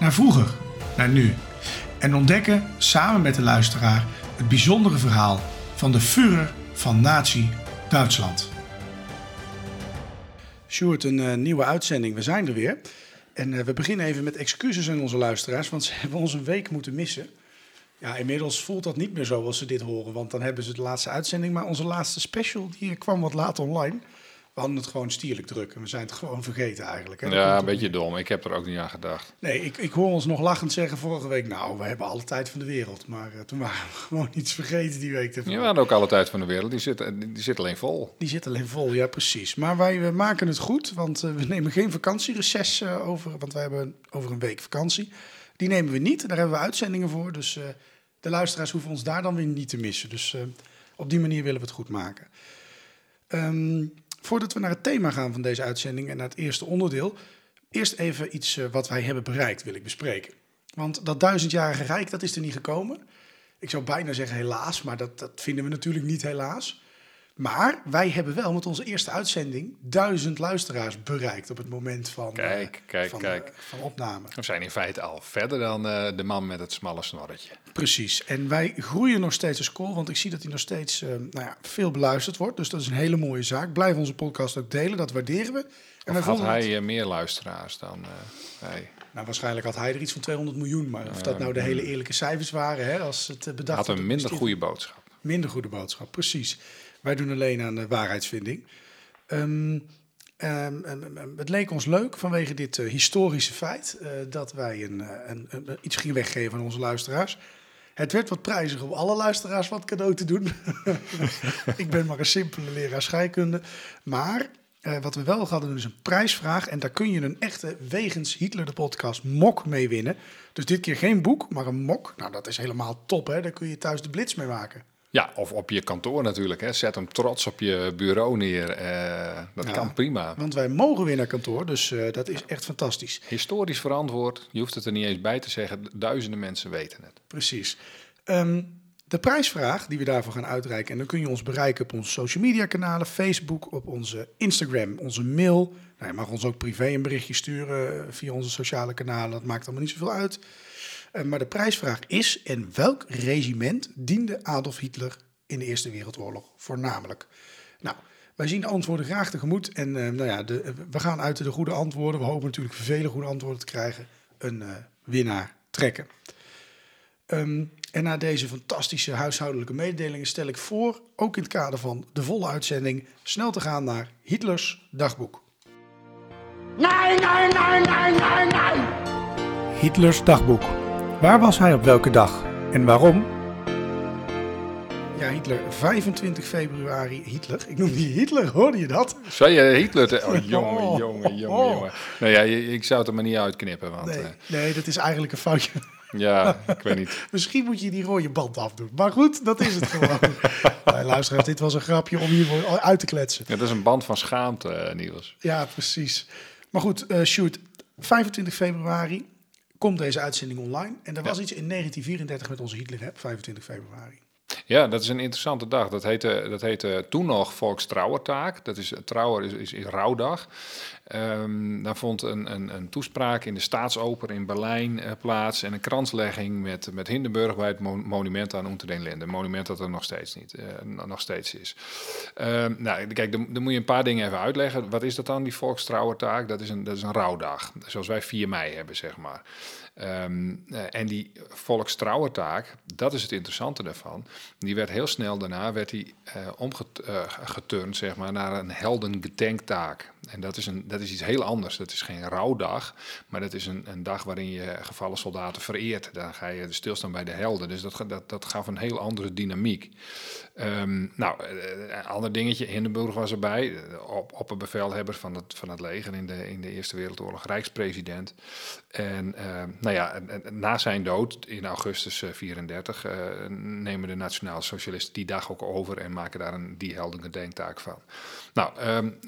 naar vroeger, naar nu. En ontdekken samen met de luisteraar het bijzondere verhaal van de Führer van Nazi-Duitsland. Sjoerd, een eh, nieuwe uitzending. We zijn er weer. En eh, we beginnen even met excuses aan onze luisteraars, want ze hebben ons een week moeten missen. Ja, inmiddels voelt dat niet meer zo als ze dit horen, want dan hebben ze de laatste uitzending. Maar onze laatste special die kwam wat later online. We hadden het gewoon stierlijk druk en we zijn het gewoon vergeten eigenlijk. hè. Ja, een beetje dom. Ik heb er ook niet aan gedacht. Nee, ik, ik hoor ons nog lachend zeggen vorige week, nou, we hebben alle tijd van de wereld. Maar eh, toen waren we gewoon iets vergeten die week ervoor. Ja, we hadden ook alle tijd van de wereld. Die zit, die zit alleen vol. Die zit alleen vol, ja precies. Maar wij we maken het goed, want eh, we nemen geen vakantiereces eh, over, want wij hebben over een week vakantie. Die nemen we niet, daar hebben we uitzendingen voor. Dus de luisteraars hoeven ons daar dan weer niet te missen. Dus op die manier willen we het goed maken. Ehm, voordat we naar het thema gaan van deze uitzending en naar het eerste onderdeel, eerst even iets eh, wat wij hebben bereikt wil ik bespreken. Want dat duizendjarige rijk, dat is er niet gekomen. Ik zou bijna zeggen helaas, maar dat, dat vinden we natuurlijk niet helaas. Maar wij hebben wel met onze eerste uitzending duizend luisteraars bereikt op het moment van, Kijk, eh, kijk, van, kijk. eh, van opname. We zijn in feite al verder dan eh, de man met het smalle snorretje. Precies. En wij groeien nog steeds als school, want ik zie dat die nog steeds nou ja, veel beluisterd wordt. Dus dat is een hele mooie zaak. Blijf onze podcast ook delen, dat waarderen we. En Of had het- hij meer luisteraars dan wij? nou, waarschijnlijk had hij er iets van 200 miljoen, maar of dat nou de hele eerlijke cijfers waren, hè, als het bedacht Had een minder goede boodschap. Minder goede boodschap, precies. Wij doen alleen aan de waarheidsvinding. Ehm, ehm, ehm, het leek ons leuk vanwege dit eh, historische feit eh, dat wij een, eh, een, een- iets gingen weggeven aan onze luisteraars. Het werd wat prijzig om alle luisteraars wat cadeau te doen. Ik ben maar een simpele leraar scheikunde. Maar wat we wel hadden is een prijsvraag. En daar kun je een echte Wegens Hitler de podcast mok mee winnen. Dus dit keer geen boek, maar een mok. Nou, dat is helemaal top hè. Daar kun je thuis de blitz mee maken. Ja, of op je kantoor natuurlijk. Hè. Zet hem trots op je bureau neer. eh, dat Ja. kan prima. Want wij mogen weer naar kantoor, dus eh, dat is echt fantastisch. Historisch verantwoord. Je hoeft het er niet eens bij te zeggen. Duizenden mensen weten het. Precies. Ehm, de prijsvraag die we daarvoor gaan uitreiken, en dan kun je ons bereiken op onze social media kanalen, Facebook, op onze Instagram, onze mail. Nou, je mag ons ook privé een berichtje sturen eh, via onze sociale kanalen, dat maakt allemaal niet zoveel uit. Eh, maar de prijsvraag is, in welk regiment diende Adolf Hitler in de Eerste Wereldoorlog voornamelijk? Nou, wij zien de antwoorden graag tegemoet en eh, nou ja, de, we gaan uit de goede antwoorden, we hopen natuurlijk vele goede antwoorden te krijgen, een eh, winnaar trekken. Ehm, en na deze fantastische huishoudelijke mededelingen stel ik voor, ook in het kader van de volle uitzending, snel te gaan naar Hitlers dagboek. Nein, nein, nein, nein, nein, nein! Hitlers dagboek. Waar was hij op welke dag en waarom? Ja, Hitler, 25 februari, Hitler. Ik noem die Hitler, hoorde je dat? Zou je Hitler... Oh, jongen, Oh. jongen, jongen, Oh. jongen. Nou ja, ik zou het er maar niet uitknippen. Want Nee, eh, nee, dat is eigenlijk een foutje. ja, ik weet niet. Misschien moet je die rode band afdoen. Maar goed, dat is het gewoon. nee, luisteraars, dit was een grapje om hier uit te kletsen. Ja, dat is een band van schaamte, eh, Niels. Ja, precies. Maar goed, eh shoot. 25 februari komt deze uitzending online. En er was iets in 1934 met onze Hitler, hè, 25 februari. Ja, dat is een interessante dag. Dat heette, dat heette toen nog Volkstrouwertaak. Dat is, trouwer is, is, is rouwdag. Um, daar vond een, een, een, toespraak in de Staatsoper in Berlijn uh, plaats en een kranslegging met, met Hindenburg bij het monument aan Unter den Linden. monument dat er nog steeds, niet, uh, nog steeds is. Um, nou, kijk, dan, dan, moet je een paar dingen even uitleggen. Wat is dat dan, die Volkstrouwertaak? Dat is een, dat is een rouwdag, zoals wij 4 mei hebben, zeg maar. Um, uh, en die volkstrouwertaak, dat is het interessante daarvan. Die werd heel snel daarna werd die, omgeturnd zeg maar, naar een heldengedenktaak. En dat is, een, is iets heel anders. Dat is geen rouwdag, maar dat is een, een dag waarin je gevallen soldaten vereert. Dan ga je stilstaan bij de helden. Dus dat, dat, dat gaf een heel andere dynamiek. Um, nou, een eh, ander dingetje, Hindenburg was erbij, op, opperbevelhebber van het, van het leger in de, in de Eerste Wereldoorlog, rijkspresident. En uh, nou ja, na zijn dood in augustus 34 uh, nemen de Nationaal Socialisten die dag ook over en maken daar een die heldengedenktaak van. Nou, um,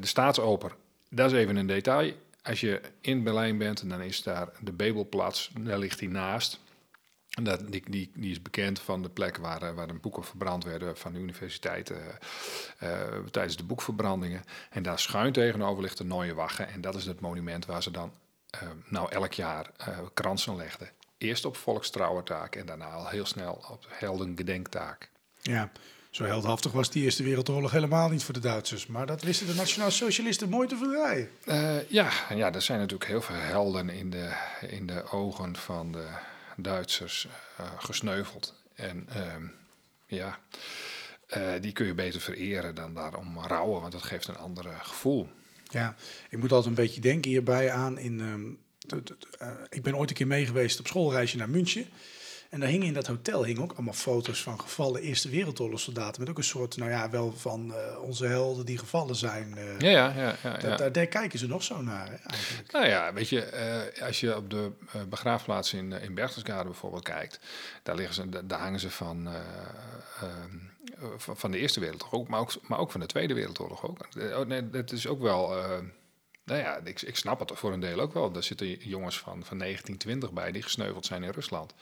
de staatsoper, dat is even een detail. Als je in Berlijn bent, dan is daar de Bebelplaats, daar ligt hij naast. Dat, die, die, die, is bekend van de plek waar, eh, waar de boeken verbrand werden van de universiteit uh, tijdens de boekverbrandingen. En daar schuin tegenover ligt de Nooie Wagge. En dat is het monument waar ze dan uh, nou elk jaar kransen legden. Eerst op volkstrouwertaak en daarna al heel snel op heldengedenktaak. Ja, zo heldhaftig was die Eerste Wereldoorlog helemaal niet voor de Duitsers. Maar dat wisten de Nationaal Socialisten mooi te verdraaien. Ja, ja, er zijn natuurlijk heel veel helden in de, in de ogen van de Duitsers uh, gesneuveld. En uh, ja, uh, die kun je beter vereren dan daarom rouwen, want dat geeft een ander gevoel. Ja, ik moet altijd een beetje denken hierbij aan in... Um, ik ben ooit een keer mee geweest op schoolreisje naar München. En daar hingen in dat hotel hingen ook allemaal foto's van gevallen Eerste Wereldoorlogssoldaten. Met ook een soort, nou ja, wel van uh, onze helden die gevallen zijn. Uh, ja, ja, ja. ja, ja. Daar, daar, kijken ze nog zo naar, hè, eigenlijk. Nou ja, weet je, uh, als je op de begraafplaats in, in Berchtesgaden bijvoorbeeld kijkt, daar, liggen ze, daar hangen ze van, van de Eerste Wereldoorlog, maar ook, maar ook van de Tweede Wereldoorlog ook. Oh, nee, dat is ook wel... Nou ja, ik, ik snap het voor een deel ook wel. Er zitten jongens van, van 1920 bij die gesneuveld zijn in Rusland.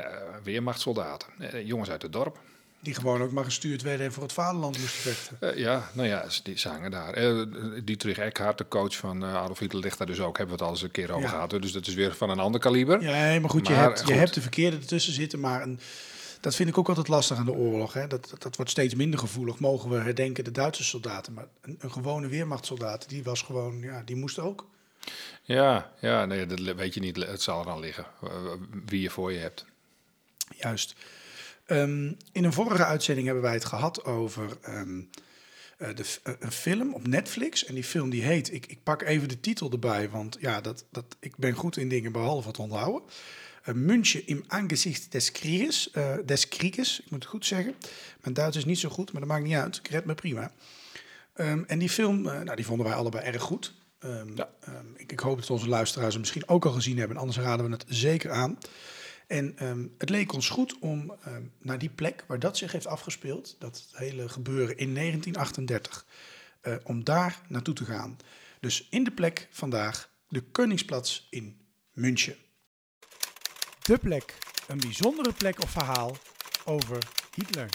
Uh, weermachtsoldaten, uh, jongens uit het dorp. Die gewoon ook maar gestuurd werden en voor het vaderland moesten vechten. Uh, ja, nou ja, die zangen daar. Uh, Dietrich Eckhart, de coach van Adolf Hitler, ligt daar dus ook. Hebben we het al eens een keer over ja. gehad. Dus dat is weer van een ander kaliber. Ja, maar goed, maar, je, hebt, goed. je hebt de verkeerde ertussen zitten. Maar een, dat vind ik ook altijd lastig aan de oorlog. Hè. Dat, dat, dat, wordt steeds minder gevoelig. Mogen we herdenken de Duitse soldaten. Maar een, een gewone weermachtsoldaat, die was gewoon, ja, die moest ook. Ja, ja nee, dat weet je niet. Het zal er aan liggen. Wie je voor je hebt. Juist. Um, in een vorige uitzending hebben wij het gehad over um, uh, de, uh, een film op Netflix. En die film die heet, ik, ik pak even de titel erbij, want ja, dat, dat, ik ben goed in dingen behalve het onthouden. Uh, München im Angesicht des Krieges, des Krieges, ik moet het goed zeggen. Mijn Duits is niet zo goed, maar dat maakt niet uit. Ik red me prima. Um, en die film, nou, die vonden wij allebei erg goed. Ja. Ik, ik, hoop dat onze luisteraars hem misschien ook al gezien hebben. Anders raden we het zeker aan. En um, het leek ons goed om um, naar die plek waar dat zich heeft afgespeeld, dat hele gebeuren in 1938, uh, om daar naartoe te gaan. Dus in de plek vandaag, de Koningsplatz in München. De plek, een bijzondere plek of verhaal over Hitler.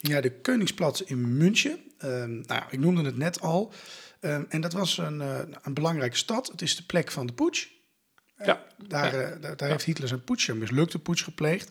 Ja, de Koningsplatz in München. Um, nou, ik noemde het net al. en dat was een, uh, een belangrijke stad. Het is de plek van de putsch. Ja. Daar, ja. daar, daar heeft Hitler zijn putsch, een mislukte putsch gepleegd.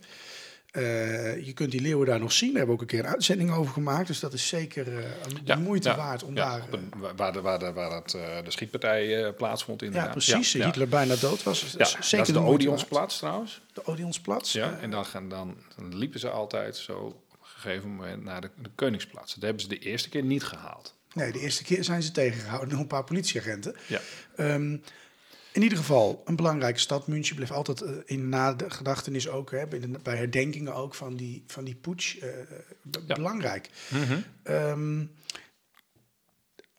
Uh, je kunt die leeuwen daar nog zien. Daar hebben we ook een keer een uitzending over gemaakt. Dus dat is zeker uh, de ja, moeite ja, waard om daar... Een, waar de, waar de, waar uh, de schietpartij plaatsvond inderdaad. Ja, precies. Hitler bijna dood was. Zeker dat is de, de Odeonsplatz trouwens. De Odeonsplatz. Ja, en dan, dan, dan liepen ze altijd zo op een gegeven moment naar de, de Koningsplatz. Dat hebben ze de eerste keer niet gehaald. Nee, de eerste keer zijn ze tegengehouden door een paar politieagenten. Ja. Um, in ieder geval, een belangrijke stad. München bleef altijd uh, in na de gedachtenis ook, hè, bij, de, bij, herdenkingen ook van die, van die putsch, uh, ja. belangrijk. Mm -hmm. um,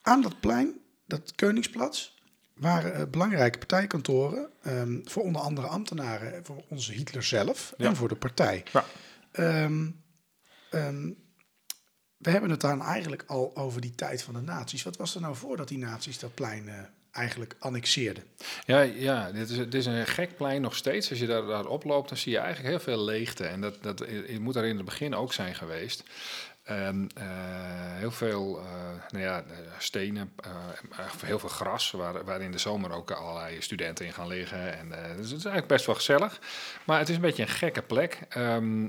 aan dat plein, dat Koningsplatz, waren uh, belangrijke partijkantoren um, voor onder andere ambtenaren, voor onze Hitler zelf ja. en voor de partij. Ja. Um, we hebben het dan eigenlijk al over die tijd van de nazi's. Wat was er nou voordat die nazi's dat plein eigenlijk annexeerde. Ja, ja dit, is, dit is een gek plein nog steeds. Als je daar, daar oploopt, dan zie je eigenlijk heel veel leegte. En dat, dat moet daar in het begin ook zijn geweest. Um, heel veel uh, nou ja, stenen, uh, heel veel gras, waar, waar in de zomer ook allerlei studenten in gaan liggen. En, dus het is eigenlijk best wel gezellig. Maar het is een beetje een gekke plek. Um,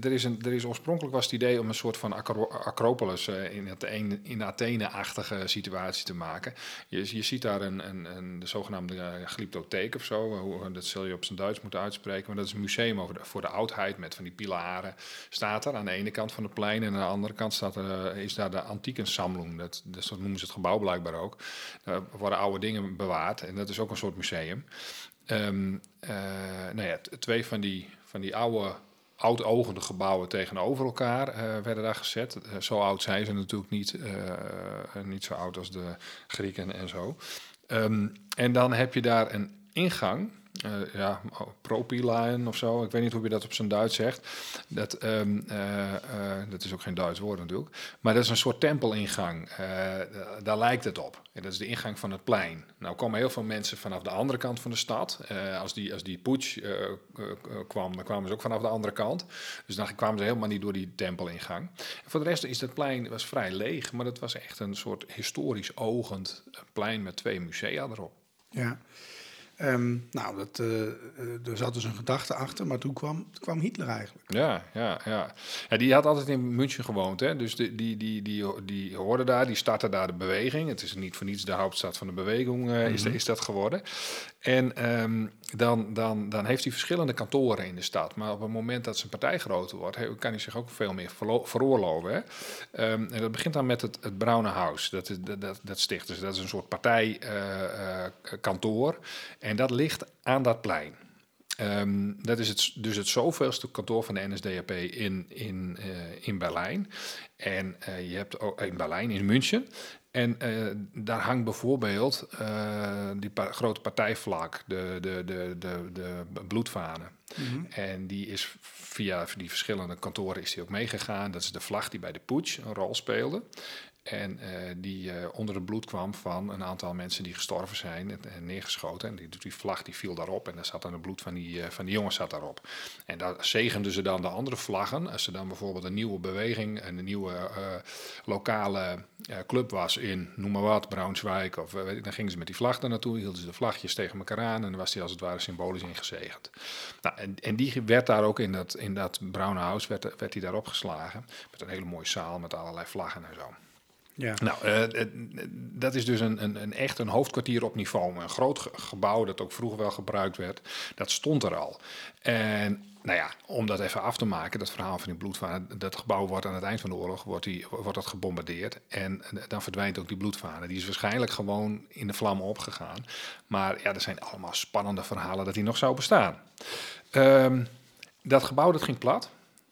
er, is een, er is oorspronkelijk was het idee om een soort van acro acropolis in, een, in Athene-achtige situatie te maken. Je, je ziet daar een, een, een de zogenaamde glyptotheek of zo. Dat zul je op zijn Duits moeten uitspreken. Maar dat is een museum over voor de oudheid met van die pilaren. Staat er aan de ene kant van het plein. En aan de andere kant staat er, is daar de antieke samling. Dat, dat noemen ze het gebouw blijkbaar ook. Daar worden oude dingen bewaard. En dat is ook een soort museum. Um, nou ja, twee van die, van die oude oud-ogende gebouwen tegenover elkaar uh, werden daar gezet. Zo oud zijn ze natuurlijk niet. Niet zo oud als de Grieken en zo. Um, en dan heb je daar een ingang. Uh, ja, propyline of zo. Ik weet niet hoe je dat op zijn Duits zegt. Dat, um, uh, uh, dat is ook geen Duits woord natuurlijk. Maar dat is een soort tempelingang. daar lijkt het op. En dat is de ingang van het plein. Nou komen heel veel mensen vanaf de andere kant van de stad. als, die, als die putsch kwam, dan kwamen ze ook vanaf de andere kant. Dus dan kwamen ze helemaal niet door die tempelingang. Voor de rest is het plein was vrij leeg. Maar dat was echt een soort historisch ogend plein met twee musea erop. Ja. Um, nou, dat, uh, er zat dus een gedachte achter, maar toen kwam, kwam Hitler eigenlijk. Ja, ja, ja. ja die had altijd in München gewoond, hè? dus die, die, die, die, die hoorde daar, die startte daar de beweging. Het is niet voor niets de hoofdstad van de beweging, uh, mm -hmm. is, is dat geworden. En um, dan, dan, dan heeft hij verschillende kantoren in de stad. Maar op het moment dat zijn partij groter wordt, kan hij zich ook veel meer veroorloven. Hè? Um, en dat begint dan met het, het Braune Huis, dat, dat, dat, dat sticht. Dus dat is een soort partijkantoor. Uh, en dat ligt aan dat plein. Um, dat is het, dus het zoveelste kantoor van de NSDAP in, in, uh, in Berlijn. En je hebt ook in Berlijn, in München. En uh, daar hangt bijvoorbeeld die pa grote partijvlak, de, de, de, de, de bloedvanen. Mm -hmm. En die is via die verschillende kantoren is die ook meegegaan. Dat is de vlag die bij de putsch een rol speelde. En uh, die uh, onder het bloed kwam van een aantal mensen die gestorven zijn en, en neergeschoten. En die, die, vlag die viel daarop en daar zat dan het bloed van die, uh, van die jongens zat daarop. En daar zegenden ze dan de andere vlaggen. Als er dan bijvoorbeeld een nieuwe beweging, een nieuwe lokale club was in, noem maar wat, Braunschweig. Of, weet ik, dan gingen ze met die vlag daar naartoe, hielden ze de vlagjes tegen elkaar aan. En dan was die als het ware symbolisch ingezegend. Nou, en, en die werd daar ook in dat, in dat Braune Huis, werd, werd die daarop geslagen. Met een hele mooie zaal met allerlei vlaggen en zo. Ja. Nou, uh, dat is dus een, een, een, echt een hoofdkwartier op niveau. Een groot gebouw dat ook vroeger wel gebruikt werd. Dat stond er al. En nou ja, om dat even af te maken, dat verhaal van die bloedvanen. Dat gebouw wordt aan het eind van de oorlog wordt wordt dat gebombardeerd. En dan verdwijnt ook die bloedvanen. Die is waarschijnlijk gewoon in de vlammen opgegaan. Maar ja, er zijn allemaal spannende verhalen dat die nog zou bestaan. Um, dat gebouw dat ging plat.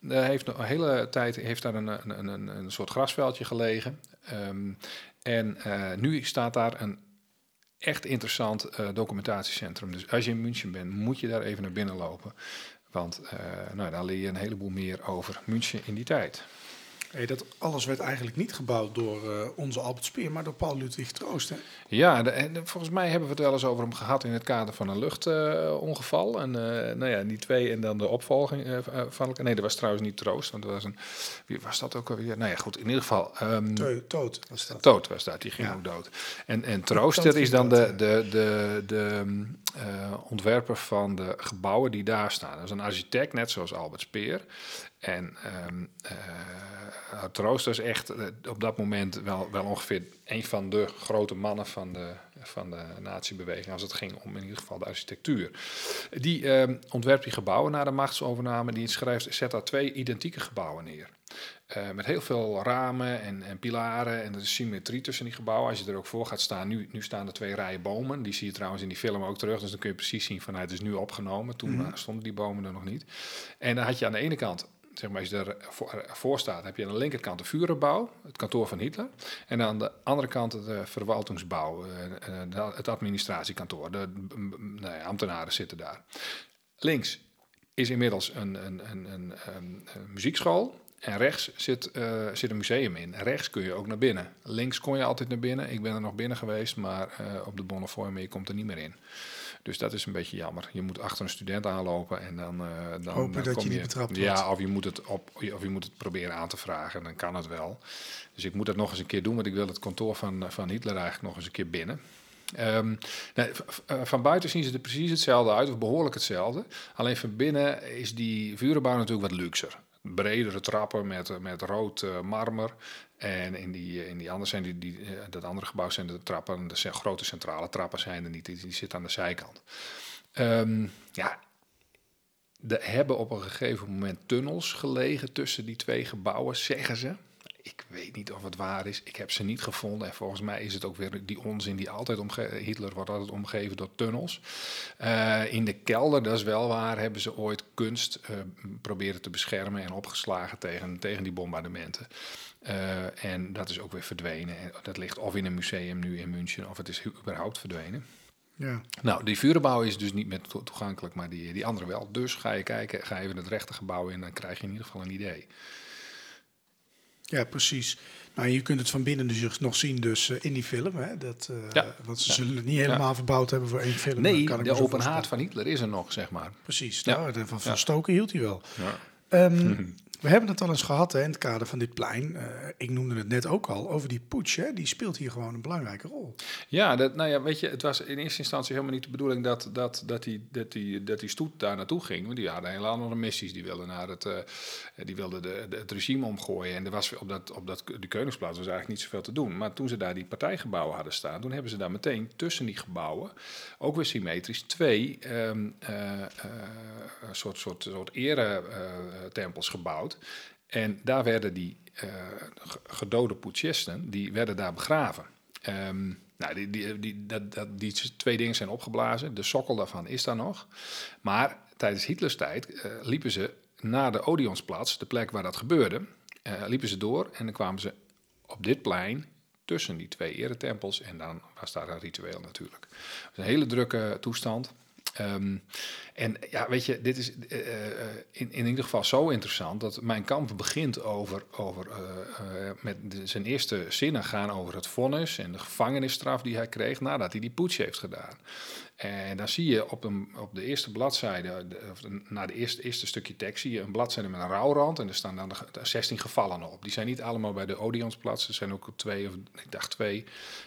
Heeft een hele tijd heeft daar een, een, een, een soort grasveldje gelegen. Um, en uh, nu staat daar een echt interessant uh, documentatiecentrum. Dus als je in München bent, moet je daar even naar binnen lopen. Want nou, daar leer je een heleboel meer over München in die tijd. Hey, dat alles werd eigenlijk niet gebouwd door uh, onze Albert Speer, maar door Paul Ludwig Troost. Hè? Ja, de, en volgens mij hebben we het wel eens over hem gehad in het kader van een luchtongeval. Uh, en uh, nou ja, die twee en dan de opvolging van elkaar. Nee, dat was trouwens niet Troost, want dat was een. Wie was dat ook alweer? Nou ja, goed, in ieder geval. Um, Toot was dat. Toot was dat, die ging ja. ook dood. En, en Troost, dat is dan de, de, de, de ontwerper van de gebouwen die daar staan. Dat is een architect, net zoals Albert Speer. En um, uh, Troost is echt uh, op dat moment wel, wel ongeveer een van de grote mannen van de, van de natiebeweging. Als het ging om in ieder geval de architectuur. Die uh, ontwerpt die gebouwen na de machtsovername. Die schrijft, zet daar twee identieke gebouwen neer. Uh, met heel veel ramen en, en pilaren en er is symmetrie tussen die gebouwen. Als je er ook voor gaat staan, nu, nu staan er twee rijen bomen. Die zie je trouwens in die film ook terug. Dus dan kun je precies zien van het is nu opgenomen. Toen mm. stonden die bomen er nog niet. En dan had je aan de ene kant zeg maar, als je ervoor staat, heb je aan de linkerkant de Führerbouw, het kantoor van Hitler. En aan de andere kant het uh, verwaltingsbouw, uh, het administratiekantoor. De nou ambtenaren zitten daar. Links is inmiddels een, een, een, een, muziekschool. En rechts zit, eh, zit een museum in. Rechts kun je ook naar binnen. Links kon je altijd naar binnen. Ik ben er nog binnen geweest, maar eh, op de Bonnefoy, je komt er niet meer in. Dus dat is een beetje jammer. Je moet achter een student aanlopen en dan, eh, dan Hopen dan dat kom je niet betrapt wordt. Ja, of je moet het op, of je moet het proberen aan te vragen. Dan kan het wel. Dus ik moet dat nog eens een keer doen, want ik wil het kantoor van, van Hitler eigenlijk nog eens een keer binnen. Ehm, nee, eh, van buiten zien ze er precies hetzelfde uit, of behoorlijk hetzelfde. Alleen van binnen is die vurenbouw natuurlijk wat luxer. Bredere trappen met, eh, met rood eh, marmer. En in die, eh, in die andere zijn die, die, eh, dat andere gebouw zijn de trappen, de grote centrale trappen zijn er niet, die, zitten aan de zijkant. Ehm, ja, er hebben op een gegeven moment tunnels gelegen tussen die twee gebouwen, zeggen ze. Ik weet niet of het waar is. Ik heb ze niet gevonden. En volgens mij is het ook weer die onzin die altijd omgeven. Hitler wordt altijd omgeven door tunnels. Eh, in de kelder, dat is wel waar, hebben ze ooit kunst eh, proberen te beschermen en opgeslagen tegen, tegen die bombardementen. Eh, en dat is ook weer verdwenen. En dat ligt of in een museum nu in München, of het is überhaupt verdwenen. Ja. Nou, die vurenbouw is dus niet meer to- toegankelijk, maar die, die andere wel. Dus ga je kijken, ga even het rechte gebouw in, dan krijg je in ieder geval een idee. ja, precies. Nou, je kunt het van binnen dus nog zien dus, eh, in die film. Hè? Dat, Ja. Want ze Ja. zullen het niet helemaal verbouwd hebben voor één film. Nee, kan ik de open haard van Hitler is er nog, zeg maar. Precies, nou, van Van. Stoken hield hij wel. Ja. We hebben het al eens gehad hè, in het kader van dit plein. Eh, ik noemde het net ook al, over die putsch. Die speelt hier gewoon een belangrijke rol. Ja, dat, nou ja, weet je, het was in eerste instantie helemaal niet de bedoeling dat, dat, dat, die, dat, die, dat die stoet daar naartoe ging. Want die hadden hele andere missies. Die wilden, naar het, eh, die wilden de, de- het regime omgooien. En er was op, dat, op dat, die Koningsplaats was eigenlijk niet zoveel te doen. Maar toen ze daar die partijgebouwen hadden staan, toen hebben ze daar meteen tussen die gebouwen, ook weer symmetrisch, twee een soort, soort, soort ere-tempels gebouwd. En daar werden die eh, ge- gedode putschisten, die werden daar begraven. Ehm, nou, die, die, die, dat, dat, die twee dingen zijn opgeblazen. De sokkel daarvan is daar nog. Maar tijdens Hitlers tijd eh, liepen ze naar de Odeonsplatz, de plek waar dat gebeurde, eh, liepen ze door en dan kwamen ze op dit plein tussen die twee eretempels en dan was daar een ritueel natuurlijk. Een hele drukke toestand. Ehm, en ja, weet je, dit is eh, eh, in, in ieder geval zo interessant dat mijn kamp begint over, over eh, met zijn eerste zinnen gaan over het vonnis en de gevangenisstraf die hij kreeg nadat hij die putsch heeft gedaan. En dan zie je op, een, op de eerste bladzijde, de, of na de eerste, eerste stukje tekst, zie je een bladzijde met een rouwrand. En er staan dan de, ge- de 16 gevallenen op. Die zijn niet allemaal bij de Odeonsplatz. Er zijn ook twee, of ik dacht twee,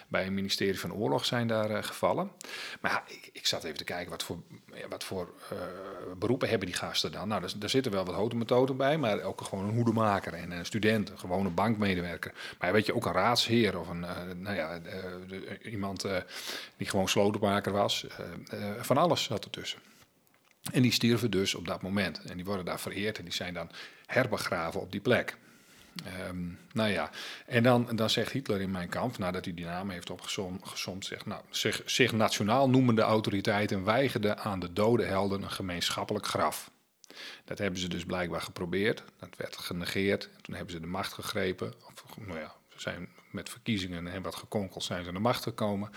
bij het ministerie van Oorlog zijn daar eh, gevallen. Maar ja, ik, ik zat even te kijken, wat voor, ja, wat voor eh, beroepen hebben die gasten dan? Nou, daar, zitten wel wat hotemethoten bij, maar ook gewoon een hoedemaker en een student, een gewone bankmedewerker. Maar weet je, ook een raadsheer of een, eh, nou ja, iemand die gewoon slotenmaker was. Eh, eh, van alles zat ertussen. En die stierven dus op dat moment. En die worden daar vereerd en die zijn dan herbegraven op die plek. Ehm, nou ja, en dan, dan zegt Hitler in mijn kamp, nadat hij die naam heeft opgezomd, zegt, nou, zich, zich nationaal noemende autoriteiten weigerden aan de dode helden een gemeenschappelijk graf. Dat hebben ze dus blijkbaar geprobeerd. Dat werd genegeerd. En toen hebben ze de macht gegrepen. Of, nou ja, ze zijn met verkiezingen en wat gekonkeld zijn ze aan de macht gekomen.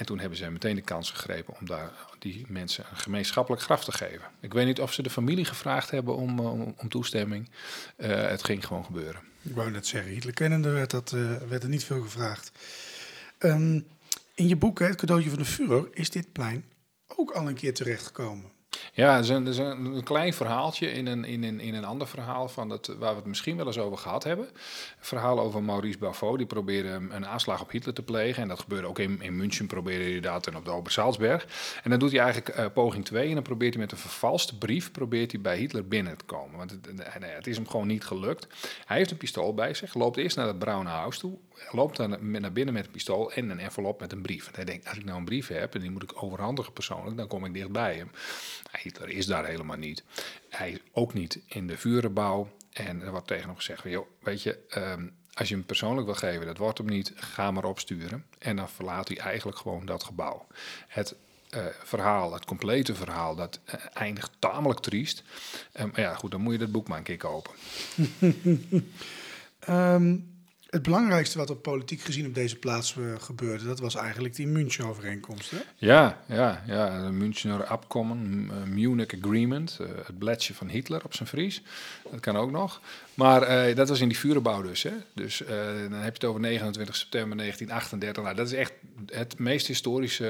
En toen hebben ze meteen de kans gegrepen om daar die mensen een gemeenschappelijk graf te geven. Ik weet niet of ze de familie gevraagd hebben om, eh, om, toestemming. Eh, het ging gewoon gebeuren. Ik wou net zeggen, Hitler kennende werd, dat, eh, werd er niet veel gevraagd. Ehm, in je boek, Het cadeautje van de Führer, is dit plein ook al een keer terechtgekomen. Ja, er is een, een, klein verhaaltje in een, in, een, in een ander verhaal van het, waar we het misschien wel eens over gehad hebben. Een verhaal over Maurice Bavot, die probeerde een aanslag op Hitler te plegen. En dat gebeurde ook in, in München, probeerde hij dat en op de Obersalzberg. En dan doet hij eigenlijk eh, poging 2 en dan probeert hij met een vervalste brief probeert hij bij Hitler binnen te komen. Want het, eh, het is hem gewoon niet gelukt. Hij heeft een pistool bij zich, loopt eerst naar het Braune Huis toe, loopt dan naar binnen met een pistool en een envelop met een brief. En hij denkt, als ik nou een brief heb en die moet ik overhandigen persoonlijk, dan kom ik dichtbij hem. Hitler is daar helemaal niet. Hij is ook niet in de vurenbouw. En er wordt tegen hem gezegd, van, joh, weet je, ehm, als je hem persoonlijk wil geven, dat wordt hem niet, ga maar opsturen. En dan verlaat hij eigenlijk gewoon dat gebouw. Het eh, verhaal, het complete verhaal, dat eh, eindigt tamelijk triest. Eh, maar ja, goed, dan moet je dat boek maar een keer kopen. Ehm, Het belangrijkste wat op politiek gezien op deze plaats eh, gebeurde, dat was eigenlijk die München-overeenkomst. Ja, ja, ja. De Münchener Abkommen, eh, Munich Agreement, eh, het bladje van Hitler op zijn Fries. Dat kan ook nog. Maar dat was in die vurenbouw dus. Hè? Dus dan heb je het over 29 september 1938. Nou, dat is echt het meest historische,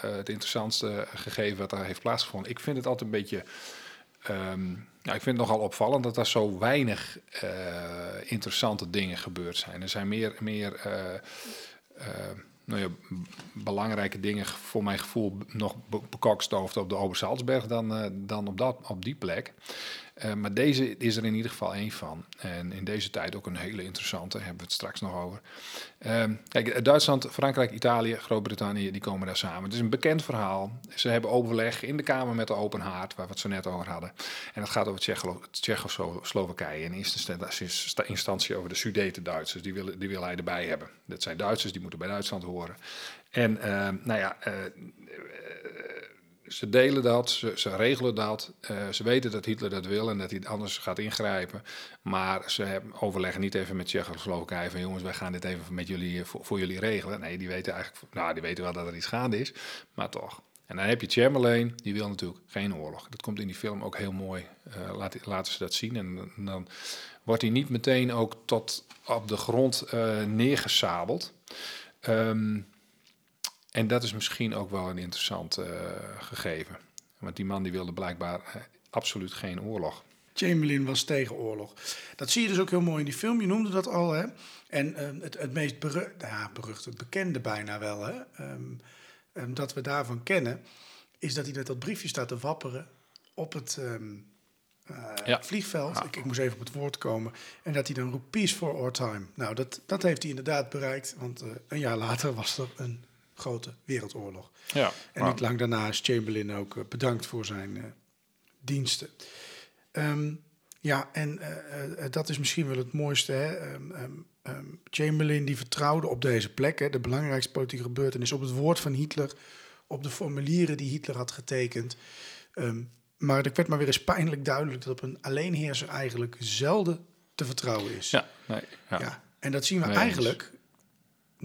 het interessantste gegeven wat daar heeft plaatsgevonden. Ik vind het altijd een beetje... ehm, nou, ik vind het nogal opvallend dat er zo weinig eh, interessante dingen gebeurd zijn. Er zijn meer, meer eh, eh, nou ja, belangrijke dingen voor mijn gevoel nog be- bekokstoofd op de Obersalzberg dan, dan op, dat, op die plek. Eh, maar deze is er in ieder geval één van. En in deze tijd ook een hele interessante, hebben we het straks nog over. Ehm, kijk, Duitsland, Frankrijk, Italië, Groot-Brittannië, die komen daar samen. Het is een bekend verhaal. Ze hebben overleg in de Kamer met de Open Haard, waar we het zo net over hadden. En dat gaat over Tsjecho- Tsjechoslowakije. In eerste instantie- instantie over de Sudeten-Duitsers. Die willen, die wil hij erbij hebben. Dat zijn Duitsers, die moeten bij Duitsland horen. En ehm, nou ja, eh, ze delen dat, ze, ze regelen dat. eh, ze weten dat Hitler dat wil en dat hij anders gaat ingrijpen. Maar ze hebben, overleggen niet even met Tsjechoslowakije van jongens, wij gaan dit even met jullie, eh, voor, jullie regelen. Nee, die weten eigenlijk, nou, die weten wel dat er iets gaande is, maar toch. En dan heb je Chamberlain, die wil natuurlijk geen oorlog. Dat komt in die film ook heel mooi. laat, laten ze dat zien. En dan- wordt hij niet meteen ook tot op de grond eh, neergesabeld. Ehm, en dat is misschien ook wel een interessant eh, gegeven. Want die man die wilde blijkbaar eh, absoluut geen oorlog. Chamberlain was tegen oorlog. Dat zie je dus ook heel mooi in die film. Je noemde dat al, hè? En ehm, het, het meest beru ja, beruchte, bekende bijna wel, hè? Ehm, ehm, dat we daarvan kennen, is dat hij met dat briefje staat te wapperen op het eh, Ja. vliegveld. Ja. Ik, ik moest even op het woord komen. En dat hij dan roept, peace for our time. Nou, dat, dat heeft hij inderdaad bereikt. Want een jaar later was er een grote wereldoorlog. Ja, En niet lang daarna is Chamberlain ook eh, bedankt voor zijn eh, diensten. Ehm, ja, en eh, dat is misschien wel het mooiste. Hè? Ehm, ehm, Chamberlain die vertrouwde op deze plek, hè, de belangrijkste politieke gebeurtenis, op het woord van Hitler, op de formulieren die Hitler had getekend. Maar het werd maar weer eens pijnlijk duidelijk dat op een alleenheerser eigenlijk zelden te vertrouwen is. Ja, nee, ja. Ja, En dat zien we Nee, eigenlijk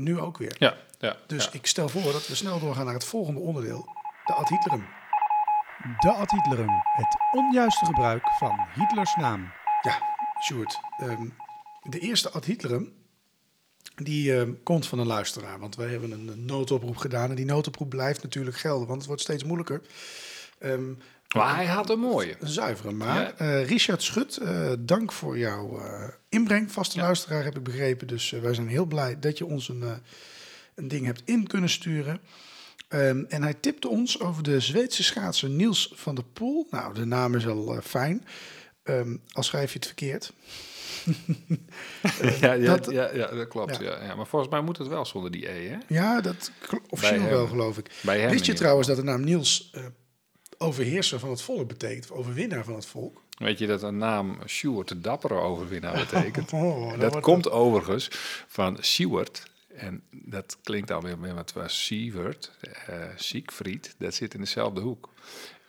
nu ook weer. ja, ja, Dus ja. ik stel voor dat we snel doorgaan naar het volgende onderdeel, de ad Hitlerum. De ad Hitlerum, het onjuiste gebruik van Hitlers naam. Ja, Sjoerd, ehm, de eerste ad Hitlerum, die ehm, komt van een luisteraar. Want wij hebben een, een noodoproep gedaan en die noodoproep blijft natuurlijk gelden, want het wordt steeds moeilijker. Ehm, Maar hij had een mooie. een zuivere. Maar Ja. eh, Richard Schut, eh, dank voor jouw eh, inbreng. Vaste luisteraar heb ik begrepen. Dus wij zijn heel blij dat je ons een, een ding hebt in kunnen sturen. Ehm, en hij tipte ons over de Zweedse schaatser Niels van der Poel. Nou, de naam is al fijn. Ehm al schrijf je het verkeerd. ja, ja, dat- ja, ja, dat klopt. Ja. Ja. Maar volgens mij moet het wel zonder die E, hè? Ja, dat officieel wel, geloof ik. Bij hem Wist je trouwens dat de naam Niels overheerser van het volk betekent? Of overwinnaar van het volk? Weet je dat een naam Stuart de dappere overwinnaar betekent? Oh, dan dat komt overigens van Seward. En dat klinkt alweer weer wat was Sievert, eh Siegfried, dat zit in dezelfde hoek.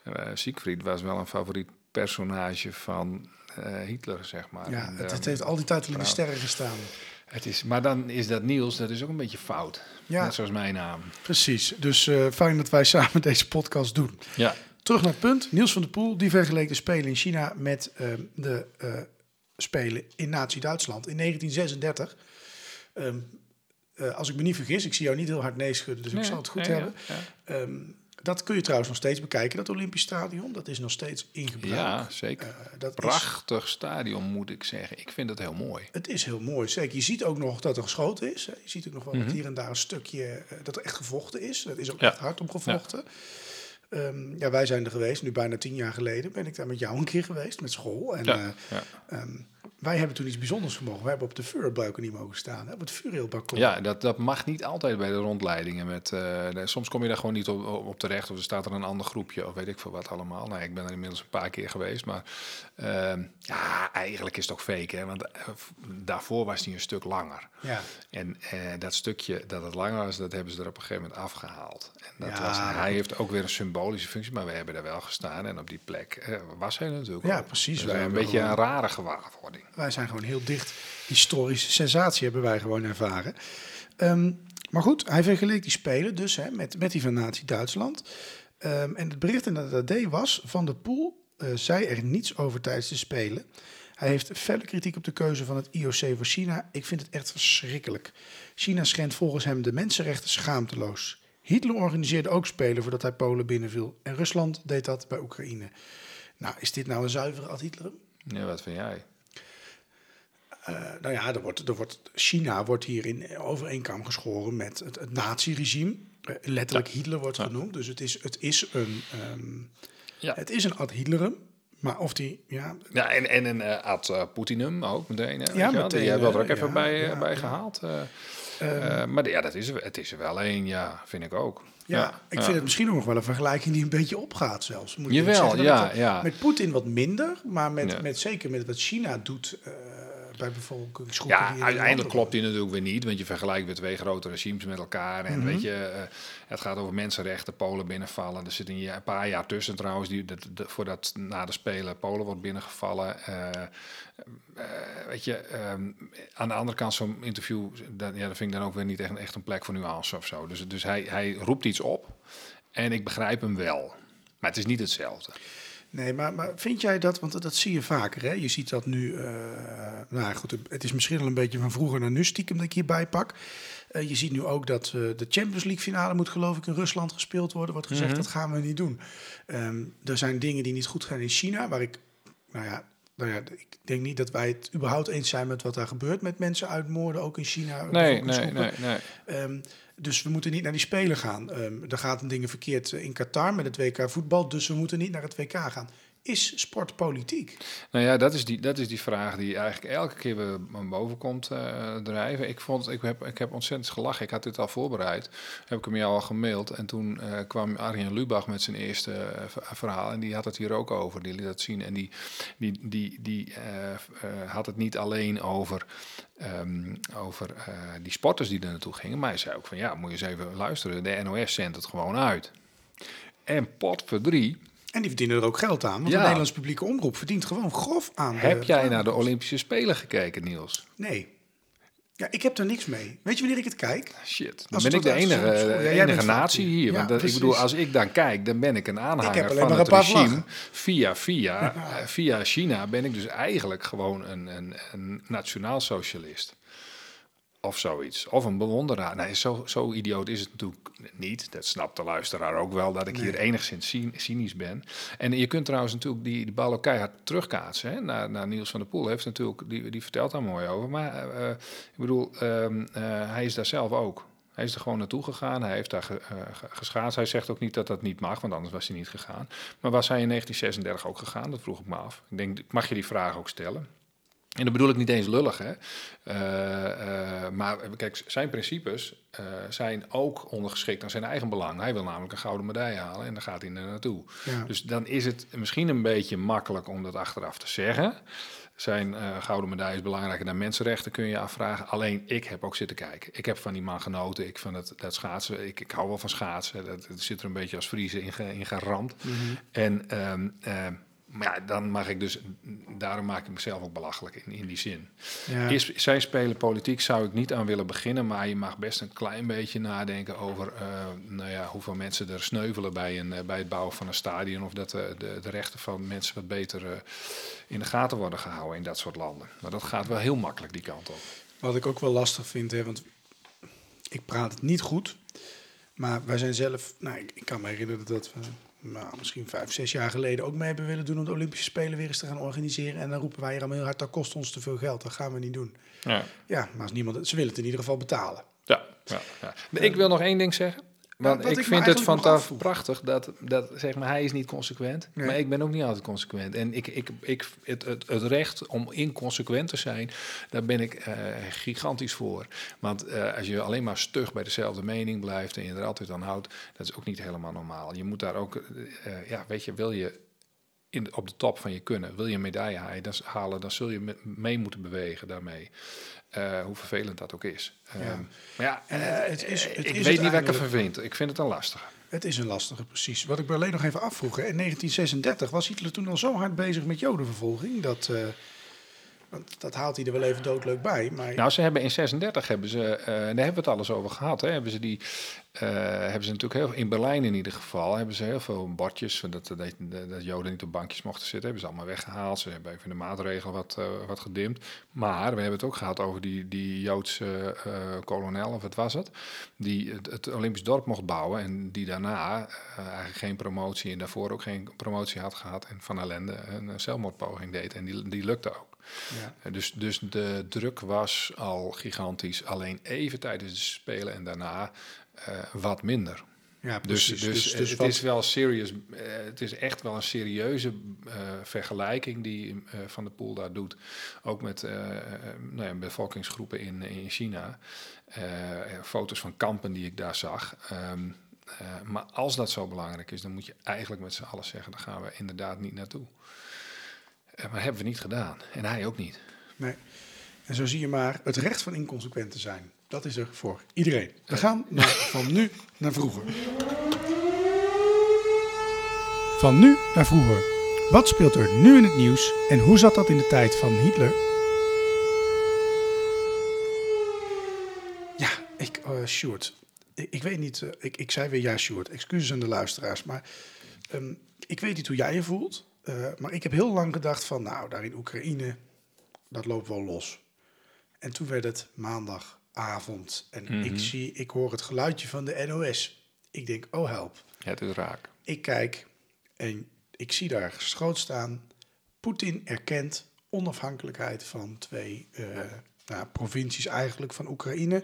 Eh Siegfried was wel een favoriet personage van eh, Hitler, zeg maar. Ja, En, het, eh, het heeft al die tijd in de sterren gestaan. het is, maar dan is dat Niels, dat is ook een beetje fout. Ja. Net zoals mijn naam. Precies. Dus eh, fijn dat wij samen deze podcast doen. Ja, Terug naar het punt. Niels van der Poel, die vergeleek de Spelen in China met eh, de eh, Spelen in Nazi-Duitsland in 1936. Ehm, eh, als ik me niet vergis, ik zie jou niet heel hard nee schudden, dus ik zal het goed nee, hebben. Ja, Ehm, dat kun je trouwens nog steeds bekijken, dat Olympisch Stadion. Dat is nog steeds in gebruik. ja zeker. Eh, dat is, Prachtig stadion, moet ik zeggen. Ik vind het heel mooi. het is heel mooi. Zeker. Je ziet ook nog dat er geschoten is. Je ziet ook nog wel Mhm. dat hier en daar een stukje dat er echt gevochten is. Dat is ook Ja. echt hard om gevochten. Ehm, ja, wij zijn er geweest, nu bijna tien jaar geleden ben ik daar met jou een keer geweest, met school. En Ja, eh, ja. ehm, wij hebben toen iets bijzonders gemogen. We hebben op de vuurbalken niet mogen staan, hè, op het vuurrailbalkon. Ja, dat, dat mag niet altijd bij de rondleidingen. Met, eh, soms kom je daar gewoon niet op, op terecht. Of er staat er een ander groepje. Of weet ik veel wat allemaal. Nou, ik ben er inmiddels een paar keer geweest. Maar ehm, ja, eigenlijk is het ook fake. Hè? Want eh, daarvoor was die een stuk langer. Ja. En eh, dat stukje dat het langer was, dat hebben ze er op een gegeven moment afgehaald. En dat Ja, was, hij heeft ook weer een symbolische functie, maar we hebben er wel gestaan. En op die plek was hij natuurlijk Ja, ook. precies. Dus Wij een beetje een rare gewaarwording. Verantwoording. Wij zijn gewoon heel dicht. Historische sensatie hebben wij gewoon ervaren. Ehm, maar goed, hij vergeleek die spelen dus hè, met, met die van Nazi-Duitsland. Ehm, en het bericht in de AD was, Van de Poel uh, zei er niets over tijdens de Spelen. Hij heeft felle kritiek op de keuze van het IOC voor China. Ik vind het echt verschrikkelijk. China schendt volgens hem de mensenrechten schaamteloos. Hitler organiseerde ook Spelen voordat hij Polen binnenviel. En Rusland deed dat bij Oekraïne. Nou, is dit nou een zuivere ad Hitler? Ja, wat vind jij? Uh, nou ja, er wordt, er wordt, China wordt hier in overeenkam geschoren met het, het nazi-regime. Uh, letterlijk ja. Hitler wordt ja. genoemd. Dus het is, het is een, um, ja. het is een ad Hitlerum. Maar of die, ja... Ja, en, en een uh, ad Putinum ook meteen. Hè, ja, meteen. Die hebben we er ook even bij, bij gehaald. Um, maar ja, dat is, het is er wel een, ja, vind ik ook. Ja, ik vind het misschien nog wel een vergelijking die een beetje opgaat zelfs. Moet Jawel, ja, ja. Met Poetin wat minder, maar met, met, zeker met wat China doet... Uh, bij bevolkingsgroepen. Ja, uiteindelijk klopt die natuurlijk weer niet, want je vergelijkt weer twee grote regimes met elkaar. En mm -hmm. weet je, uh, het gaat over mensenrechten, Polen binnenvallen. Er zit een, paar jaar tussen trouwens, die, de, de, voordat na de Spelen Polen wordt binnengevallen. Uh, uh, weet je, um, aan de andere kant zo'n interview, dat, ja, dat vind ik dan ook weer niet echt, echt een plek voor nuance of zo. Dus, dus hij, hij roept iets op en ik begrijp hem wel. Maar het is niet hetzelfde. Nee, maar, maar vind jij dat, want dat zie je vaker, hè? Je ziet dat nu, uh, nou goed, het is misschien al een beetje van vroeger naar nu stiekem dat ik hierbij pak. Uh, je ziet nu ook dat uh, de Champions League finale moet geloof ik in Rusland gespeeld worden. Wordt gezegd, mm -hmm. dat gaan we niet doen. Um, er zijn dingen die niet goed gaan in China, waar ik, nou ja, nou ja, ik denk niet dat wij het überhaupt eens zijn met wat daar gebeurt met mensen uitmoorden, ook in China. Nee, nee, nee, nee. Um, dus we moeten niet naar die Spelen gaan. Um, er gaat dingen verkeerd in Qatar met het WK voetbal, dus we moeten niet naar het WK gaan. Is sport politiek? Nou ja, dat is die, dat is die vraag die eigenlijk elke keer weer boven komt uh, drijven. Ik, vond, ik, heb, ik heb ontzettend gelachen. Ik had dit al voorbereid. Heb ik hem jou al gemaild. En toen uh, kwam Arjen Lubach met zijn eerste uh, verhaal. En die had het hier ook over. Die liet dat zien. En die, die, die, die had het niet alleen over Um, over die sporters die er naartoe gingen. Maar hij zei ook van ja, moet je eens even luisteren. De NOS zendt het gewoon uit. En pot voor drie. En die verdienen er ook geld aan. Want ja. de Nederlandse publieke omroep verdient gewoon grof aan. Heb jij naar de Olympische Spelen gekeken, Niels? Nee. Ja, ik heb er niks mee. Weet je wanneer ik het kijk? Shit, dan ben ik de enige, ja, enige natie hier. Ja, want dat, ik bedoel, als ik dan kijk, dan ben ik een aanhanger ik van het regime. Vlaggen. Via, via, ja. via China ben ik dus eigenlijk gewoon een, een, een nationaal socialist. Of zoiets. Of een bewonderaar. Nee, zo, zo idioot is het natuurlijk niet. Dat snapt de luisteraar ook wel, dat ik nee. hier enigszins cynisch ben. En je kunt trouwens natuurlijk die, die bal ook keihard terugkaatsen. Hè, naar, naar Niels van der Poel. Heeft natuurlijk, die, die vertelt daar mooi over. Maar uh, ik bedoel, um, uh, hij is daar zelf ook. Hij is er gewoon naartoe gegaan. Hij heeft daar ge, uh, geschaatst. Hij zegt ook niet dat dat niet mag, want anders was hij niet gegaan. Maar was hij in 1936 ook gegaan? Dat vroeg ik me af. Ik denk, mag je die vraag ook stellen? En dat bedoel ik niet eens lullig, hè. Uh, uh, maar kijk, zijn principes uh, zijn ook ondergeschikt aan zijn eigen belang. Hij wil namelijk een gouden medaille halen en daar gaat hij er naartoe. Ja. Dus dan is het misschien een beetje makkelijk om dat achteraf te zeggen. Zijn gouden medaille is belangrijker dan mensenrechten, kun je afvragen. Alleen, ik heb ook zitten kijken. Ik heb van die man genoten. Ik van het, dat schaatsen, ik, ik hou wel van schaatsen. Dat, dat zit er een beetje als vriezen in, in geramd. Mm -hmm. En... Um, maar ja, dan mag ik dus, daarom maak ik mezelf ook belachelijk in, in die zin. Ja. Is, zij spelen politiek, zou ik niet aan willen beginnen, maar je mag best een klein beetje nadenken over uh, nou ja, hoeveel mensen er sneuvelen bij, een, uh, bij het bouwen van een stadion. Of dat uh, de, de, rechten van mensen wat beter in de gaten worden gehouden in dat soort landen. Maar dat gaat wel heel makkelijk die kant op. Wat ik ook wel lastig vind, hè, want ik praat het niet goed, maar wij zijn zelf, nou, ik, ik kan me herinneren dat we nou, misschien vijf, zes jaar geleden ook mee hebben willen doen om de Olympische Spelen weer eens te gaan organiseren. En dan roepen wij hier allemaal heel hard, dat kost ons te veel geld, dat gaan we niet doen. Ja, ja maar als niemand, ze willen het in ieder geval betalen. Ja, ja, ja. Ik wil nog één ding zeggen. Want ik, ik vind het fantastisch prachtig dat, dat zeg maar, hij is niet consequent. Nee. Maar ik ben ook niet altijd consequent. En ik, ik, ik, het, het, het recht om inconsequent te zijn, daar ben ik uh, gigantisch voor. Want uh, als je alleen maar stug bij dezelfde mening blijft en je er altijd aan houdt, dat is ook niet helemaal normaal. Je moet daar ook, uh, ja, weet je, wil je in, op de top van je kunnen. Wil je een medaille halen, dan zul je mee moeten bewegen daarmee. Uh, hoe vervelend dat ook is. Ja. Um, maar ja, uh, het is, het ik is weet niet wat ik ervan vind. Ik vind het een lastige. Het is een lastige, precies. Wat ik bij alleen nog even afvroeg. In 1936 was Hitler toen al zo hard bezig met jodenvervolging... dat, Want dat haalt hij er wel even doodleuk bij. Maar Nou, ze hebben in 36 hebben ze, eh, daar hebben we het alles over gehad. Hè, hebben ze die, eh, hebben ze natuurlijk heel veel, in Berlijn in ieder geval, hebben ze heel veel bordjes, dat, dat, dat Joden niet op bankjes mochten zitten, hebben ze allemaal weggehaald. Ze hebben even de maatregelen wat, eh, wat gedimd. Maar we hebben het ook gehad over die, die Joodse eh, kolonel, of wat was het, die het, het Olympisch dorp mocht bouwen en die daarna eh, eigenlijk geen promotie en daarvoor ook geen promotie had gehad en van ellende een zelfmoordpoging deed. En die, die lukte ook. ja. Eh, Dus, dus de druk was al gigantisch. Alleen even tijdens de Spelen en daarna eh, wat minder. ja, Dus, precies. dus, dus het wat- is wel serious. eh, het is echt wel een serieuze eh, vergelijking die eh, Van der Poel daar doet. Ook met eh, eh, nou ja, bevolkingsgroepen in, in China. Eh, foto's van kampen die ik daar zag. Ehm, eh, maar als dat zo belangrijk is, dan moet je eigenlijk met z'n allen zeggen: daar gaan we inderdaad niet naartoe. Eh, maar hebben Dat is er voor iedereen. We gaan naar, van nu naar vroeger. Van nu naar vroeger. Wat speelt er nu in het nieuws en hoe zat dat in de tijd van Hitler? Ja, ik, eh Sjoerd. Ik, ik weet niet, eh, ik, ik zei weer ja, Sjoerd. Excuses aan de luisteraars, maar ehm, ik weet niet hoe jij je voelt. eh, maar ik heb heel lang gedacht van, nou, daar in Oekraïne, dat loopt wel los. En toen werd het maandagavond en ik zie, ik hoor het geluidje van de NOS. Ik denk, oh help. Het is raak. Ik kijk en ik zie daar groot staan. Poetin erkent onafhankelijkheid van twee eh, nou, provincies eigenlijk van Oekraïne.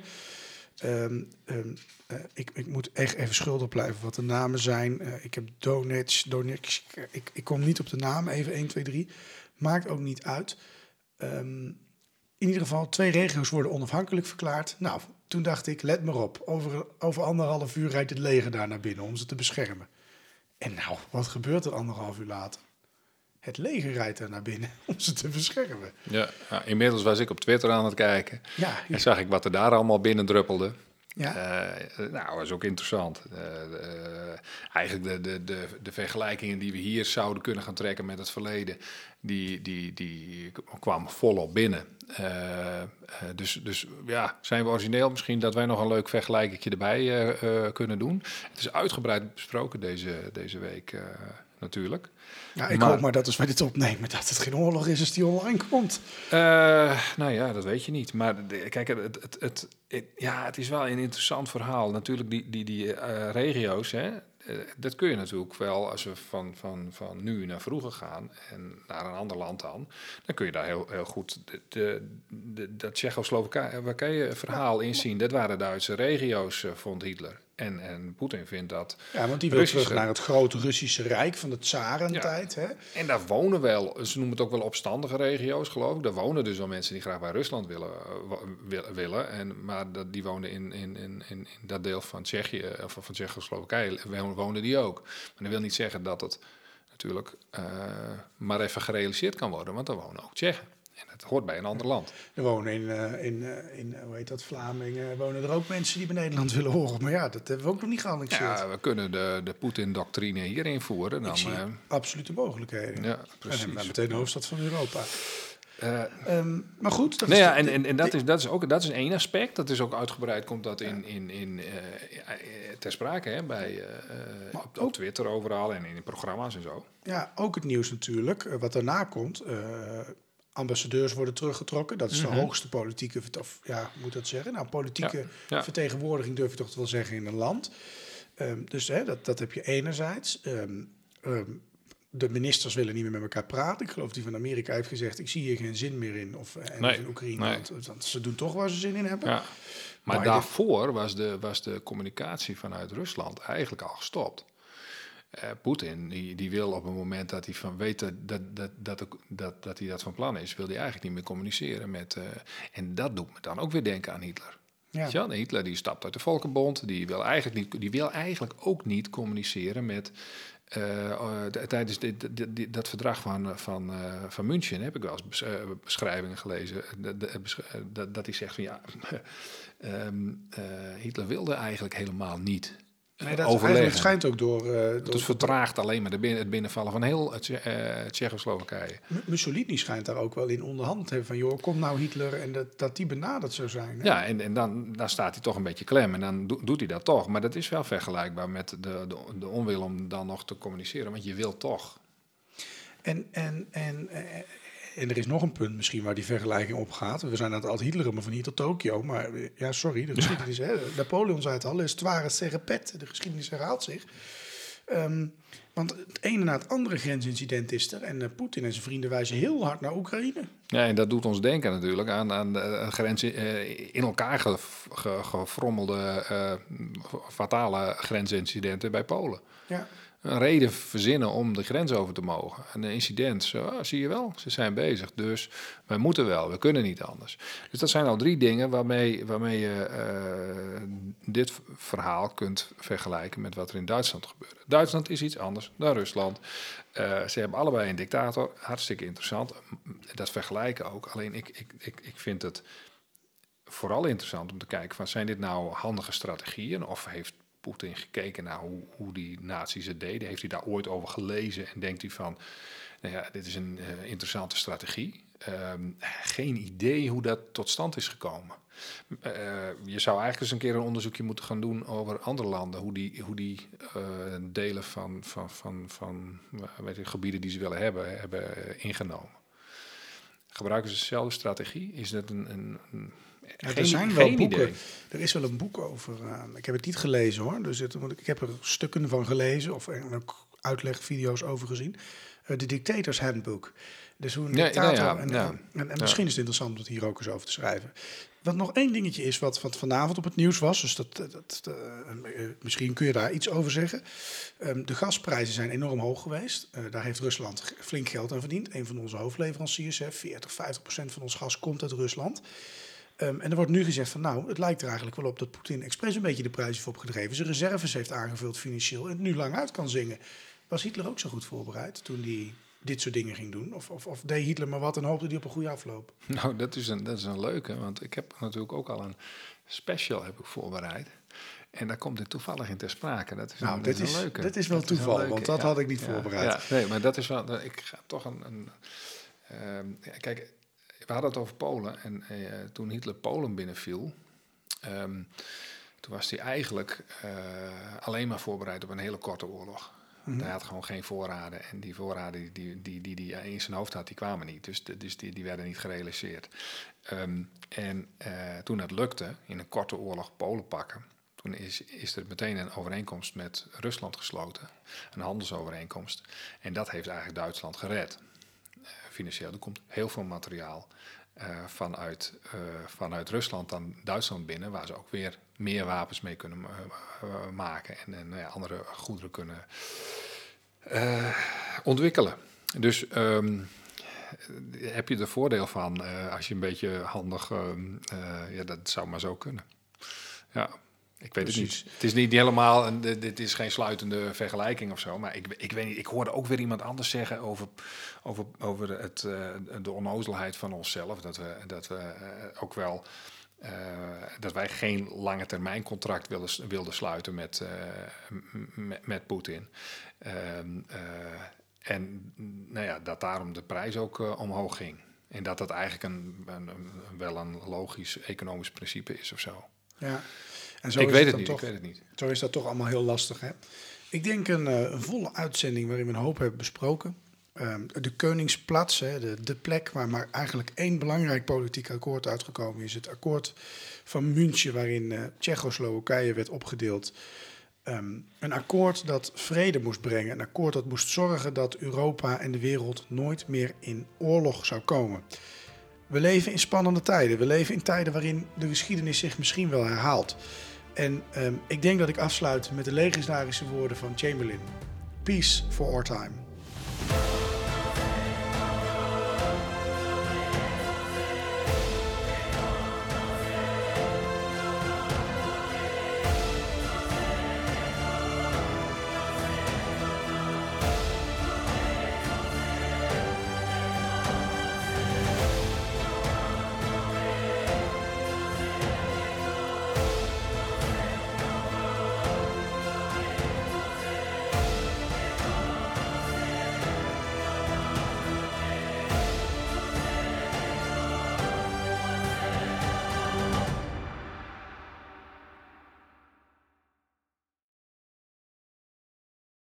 Ehm, ehm, eh, ik, ik moet echt even schuldig blijven wat de namen zijn. Eh, ik heb Donetsk, Donetsk. Ik, ik kom niet op de naam, even 1, 2, 3. Maakt ook niet uit. Ehm, in ieder geval, twee regio's worden onafhankelijk verklaard. Nou, toen dacht ik, let maar op. Over, over anderhalf uur rijdt het leger daar naar binnen om ze te beschermen. En nou, wat gebeurt er anderhalf uur later? Het leger rijdt daar naar binnen om ze te beschermen. Ja, ja, inmiddels was ik op Twitter aan het kijken. Ja, En zag ik wat er daar allemaal binnen druppelde. Ja. Eh, nou, was ook interessant. Eh, eh, eigenlijk de, de, de, de vergelijkingen die we hier zouden kunnen gaan trekken met het verleden, die, die, die kwamen volop binnen. Eh, eh, dus, dus ja, zijn we origineel misschien dat wij nog een leuk vergelijkingje erbij eh, eh, kunnen doen. Het is uitgebreid besproken deze, deze week eh, natuurlijk. Ja ik maar- hoop maar dat als wij dit opnemen, dat het geen oorlog is als die online komt. Eh, nou ja, dat weet je niet. Maar kijk, het, het, het, het- ja, het is wel een interessant verhaal. Natuurlijk, die, die, die eh, regio's, hè, eh, dat kun je natuurlijk wel, als we van, van, van nu naar vroeger gaan en naar een ander land dan, dan kun je daar heel, heel goed de, de, de, dat Tsjechoslowakije verhaal inzien. Dat waren Duitse regio's, vond Hitler. En, en Poetin vindt dat. Ja, want die wil Russische- terug naar het grote Russische Rijk van de tsarentijd. Hè? En daar wonen wel, ze noemen het ook wel opstandige regio's, geloof ik. Daar wonen dus wel mensen die graag bij Rusland willen. eh, willen en, maar dat, die wonen in, in, in, in, dat deel van Tsjechië, of van Tsjechoslowakije, wo- wonen die ook. Maar dat wil niet zeggen dat het natuurlijk eh, maar even gerealiseerd kan worden, want daar wonen ook Tsjechen. En dat hoort bij een ander land. Er wonen in, eh, in, eh, in eh, hoe heet dat, Vlamingen, wonen er ook mensen die bij Nederland willen horen. Maar ja, dat hebben we ook nog niet geannexeerd. Ja, we kunnen de, de Poetin-doctrine hier invoeren. Dan, absolute mogelijkheden. ja, En precies. dan meteen de hoofdstad van Europa. Eh, Ehm, maar goed, dat Nou is ja, en, en, en dat, is, dat, is ook, dat is één aspect. Dat is ook uitgebreid, komt dat in, in, in, ter sprake hè, bij, Maar op, op Twitter overal en in programma's en zo. Ja, ook het nieuws natuurlijk. wat daarna komt. Ambassadeurs worden teruggetrokken. Dat is de hoogste politieke, of ja, moet dat zeggen? Nou, politieke Mhm. Ja, ja. vertegenwoordiging durf je toch wel zeggen in een land. Ehm, dus hè, dat, dat heb je enerzijds. Ehm, ehm, de ministers willen niet meer met elkaar praten. Ik geloof die van Amerika heeft gezegd: ik zie hier geen zin meer in. Of eh, en Nee, in Oekraïne, nee. want, want ze doen toch waar ze zin in hebben. Ja. Maar Biden- daarvoor was de, was de communicatie vanuit Rusland eigenlijk al gestopt. Eh, Poetin die, die wil op het moment dat hij van weet dat, dat, dat, dat, dat, dat hij dat van plan is, wil hij eigenlijk niet meer communiceren met. eh, en dat doet me dan ook weer denken aan Hitler. Ja. Hitler die stapt uit de Volkenbond, die wil eigenlijk, niet, die wil eigenlijk ook niet communiceren met. eh, tijdens dit, dit- dit- dat verdrag van, van, van München heb ik wel eens bes- beschrijvingen gelezen. dat- dat- hij zegt van ja, ehm, eh, Hitler wilde eigenlijk helemaal niet Nee, dat overleggen. schijnt ook door, eh, door Het vertraagt alleen maar de binnen, het binnenvallen van heel het eh, Tsjechoslowakije. Mussolini schijnt daar ook wel in onderhand te hebben van, joh, kom nou Hitler en dat, dat die benaderd zou zijn. hè? Ja, en, en dan, dan staat hij toch een beetje klem en dan do- doet hij dat toch. Maar dat is wel vergelijkbaar met de, de, de onwil om dan nog te communiceren, want je wil toch. En, en, en, en er is nog een punt misschien waar die vergelijking op gaat. We zijn aan het Hitler, maar van hier tot Tokio. Maar eh, ja, sorry, de geschiedenis. Hè? Napoleon zei het al, is tware serpet. De geschiedenis herhaalt zich. Ehm, want het ene na het andere grensincident is er. En eh, Poetin en zijn vrienden wijzen heel hard naar Oekraïne. Ja, en dat doet ons denken natuurlijk aan, aan de eh, grens, in elkaar ge, ge- gefrommelde fatale grensincidenten bij Polen. Ja. Een reden verzinnen om de grens over te mogen. Een incident, zo, ah, zie je wel, ze zijn bezig. Dus wij moeten wel, we kunnen niet anders. Dus dat zijn al drie dingen waarmee, waarmee je eh, dit verhaal kunt vergelijken met wat er in Duitsland gebeurde. Duitsland is iets anders dan Rusland. Eh, ze hebben allebei een dictator, hartstikke interessant. Dat vergelijken ook. Alleen ik, ik, ik, ik vind het vooral interessant om te kijken van zijn dit nou handige strategieën of heeft Poetin gekeken naar hoe, hoe die nazi's het deden? Heeft hij daar ooit over gelezen en denkt hij van, nou ja, dit is een eh, interessante strategie? Ehm, geen idee hoe dat tot stand is gekomen. Eh, je zou eigenlijk eens een keer een onderzoekje moeten gaan doen over andere landen, hoe die, hoe die eh, delen van, van, van, van weet je, gebieden die ze willen hebben, hebben ingenomen. Gebruiken ze dezelfde strategie? Is dat een. een, een Ja, geen- er zijn wel boeken. idee. Er is wel een boek over. eh, ik heb het niet gelezen hoor. Dus het, ik heb er stukken van gelezen of ook uitlegvideo's over gezien. Eh, de Dictators Handbook. Dus hoe een Ja, dictator. ja, en, en, misschien is het interessant om het hier ook eens over te schrijven. Wat nog één dingetje is wat, wat vanavond op het nieuws was. Dus dat, dat, eh, eh, misschien kun je daar iets over zeggen. Ehm, de gasprijzen zijn enorm hoog geweest. Eh, daar heeft Rusland flink geld aan verdiend. Een van onze hoofdleveranciers, hè, 40, 50 procent van ons gas komt uit Rusland. Ehm, en er wordt nu gezegd van nou, het lijkt er eigenlijk wel op dat Poetin expres een beetje de prijs heeft opgedreven. Zijn reserves heeft aangevuld financieel en het nu lang uit kan zingen. Was Hitler ook zo goed voorbereid toen hij dit soort dingen ging doen? Of, of, of deed Hitler maar wat en hoopte hij op een goede afloop? Nou, dat is, een, dat is een leuke, want ik heb natuurlijk ook al een special heb ik voorbereid. En daar komt dit toevallig in ter sprake. Dat is Nou, een, dit dat is een leuke. dit is wel Dat toeval, leuke, want dat had ik niet voorbereid. Ja, nee, maar dat is wel... Ik ga toch een... een ehm, kijk, we hadden het over Polen. En eh, toen Hitler Polen binnenviel... ehm, toen was hij eigenlijk eh, alleen maar voorbereid op een hele korte oorlog. Hij had gewoon geen voorraden. En die voorraden die die, die, die hij in zijn hoofd had, die kwamen niet. Dus, de- dus die, die werden niet gerealiseerd. Ehm, en eh, toen dat lukte, in een korte oorlog Polen pakken... toen is, is er meteen een overeenkomst met Rusland gesloten. Een handelsovereenkomst. En dat heeft eigenlijk Duitsland gered. Financieel. Er komt heel veel materiaal eh, vanuit, eh, vanuit Rusland dan Duitsland binnen... waar ze ook weer meer wapens mee kunnen eh, maken... en, en nou andere goederen kunnen ontwikkelen. Dus ehm, heb je er voordeel van als je een beetje handig... ehm, eh, ja, dat zou maar zo kunnen. Ja, ik weet het niet. Het is niet helemaal, een, dit is geen sluitende vergelijking of zo. Maar ik, ik weet niet, ik hoorde ook weer iemand anders zeggen over, over, over het, eh, de onnozelheid van onszelf. Dat we, dat we eh, ook wel... eh, dat wij geen lange termijn contract wilden, wilden sluiten met, met, met Poetin. Ehm, eh, en nou ja, dat daarom de prijs ook omhoog ging. En dat dat eigenlijk een, een, een- wel een logisch economisch principe is of zo. Ja. En zo ik is weet het niet, toch. ik weet het niet. Zo is dat toch allemaal heel lastig. Hè? Ik denk een, eh, een volle uitzending waarin we een hoop hebben besproken. Ehm, de Koningsplaats, hè, de, de plek waar maar eigenlijk één belangrijk politiek akkoord uitgekomen is. Het akkoord van München, waarin eh Tsjechoslowakije werd opgedeeld. Ehm, een akkoord dat vrede moest brengen. Een akkoord dat moest zorgen dat Europa en de wereld nooit meer in oorlog zou komen. We leven in spannende tijden. We leven in tijden waarin de geschiedenis zich misschien wel herhaalt. En ehm, ik denk dat ik afsluit met de legendarische woorden van Chamberlain. Peace for our time.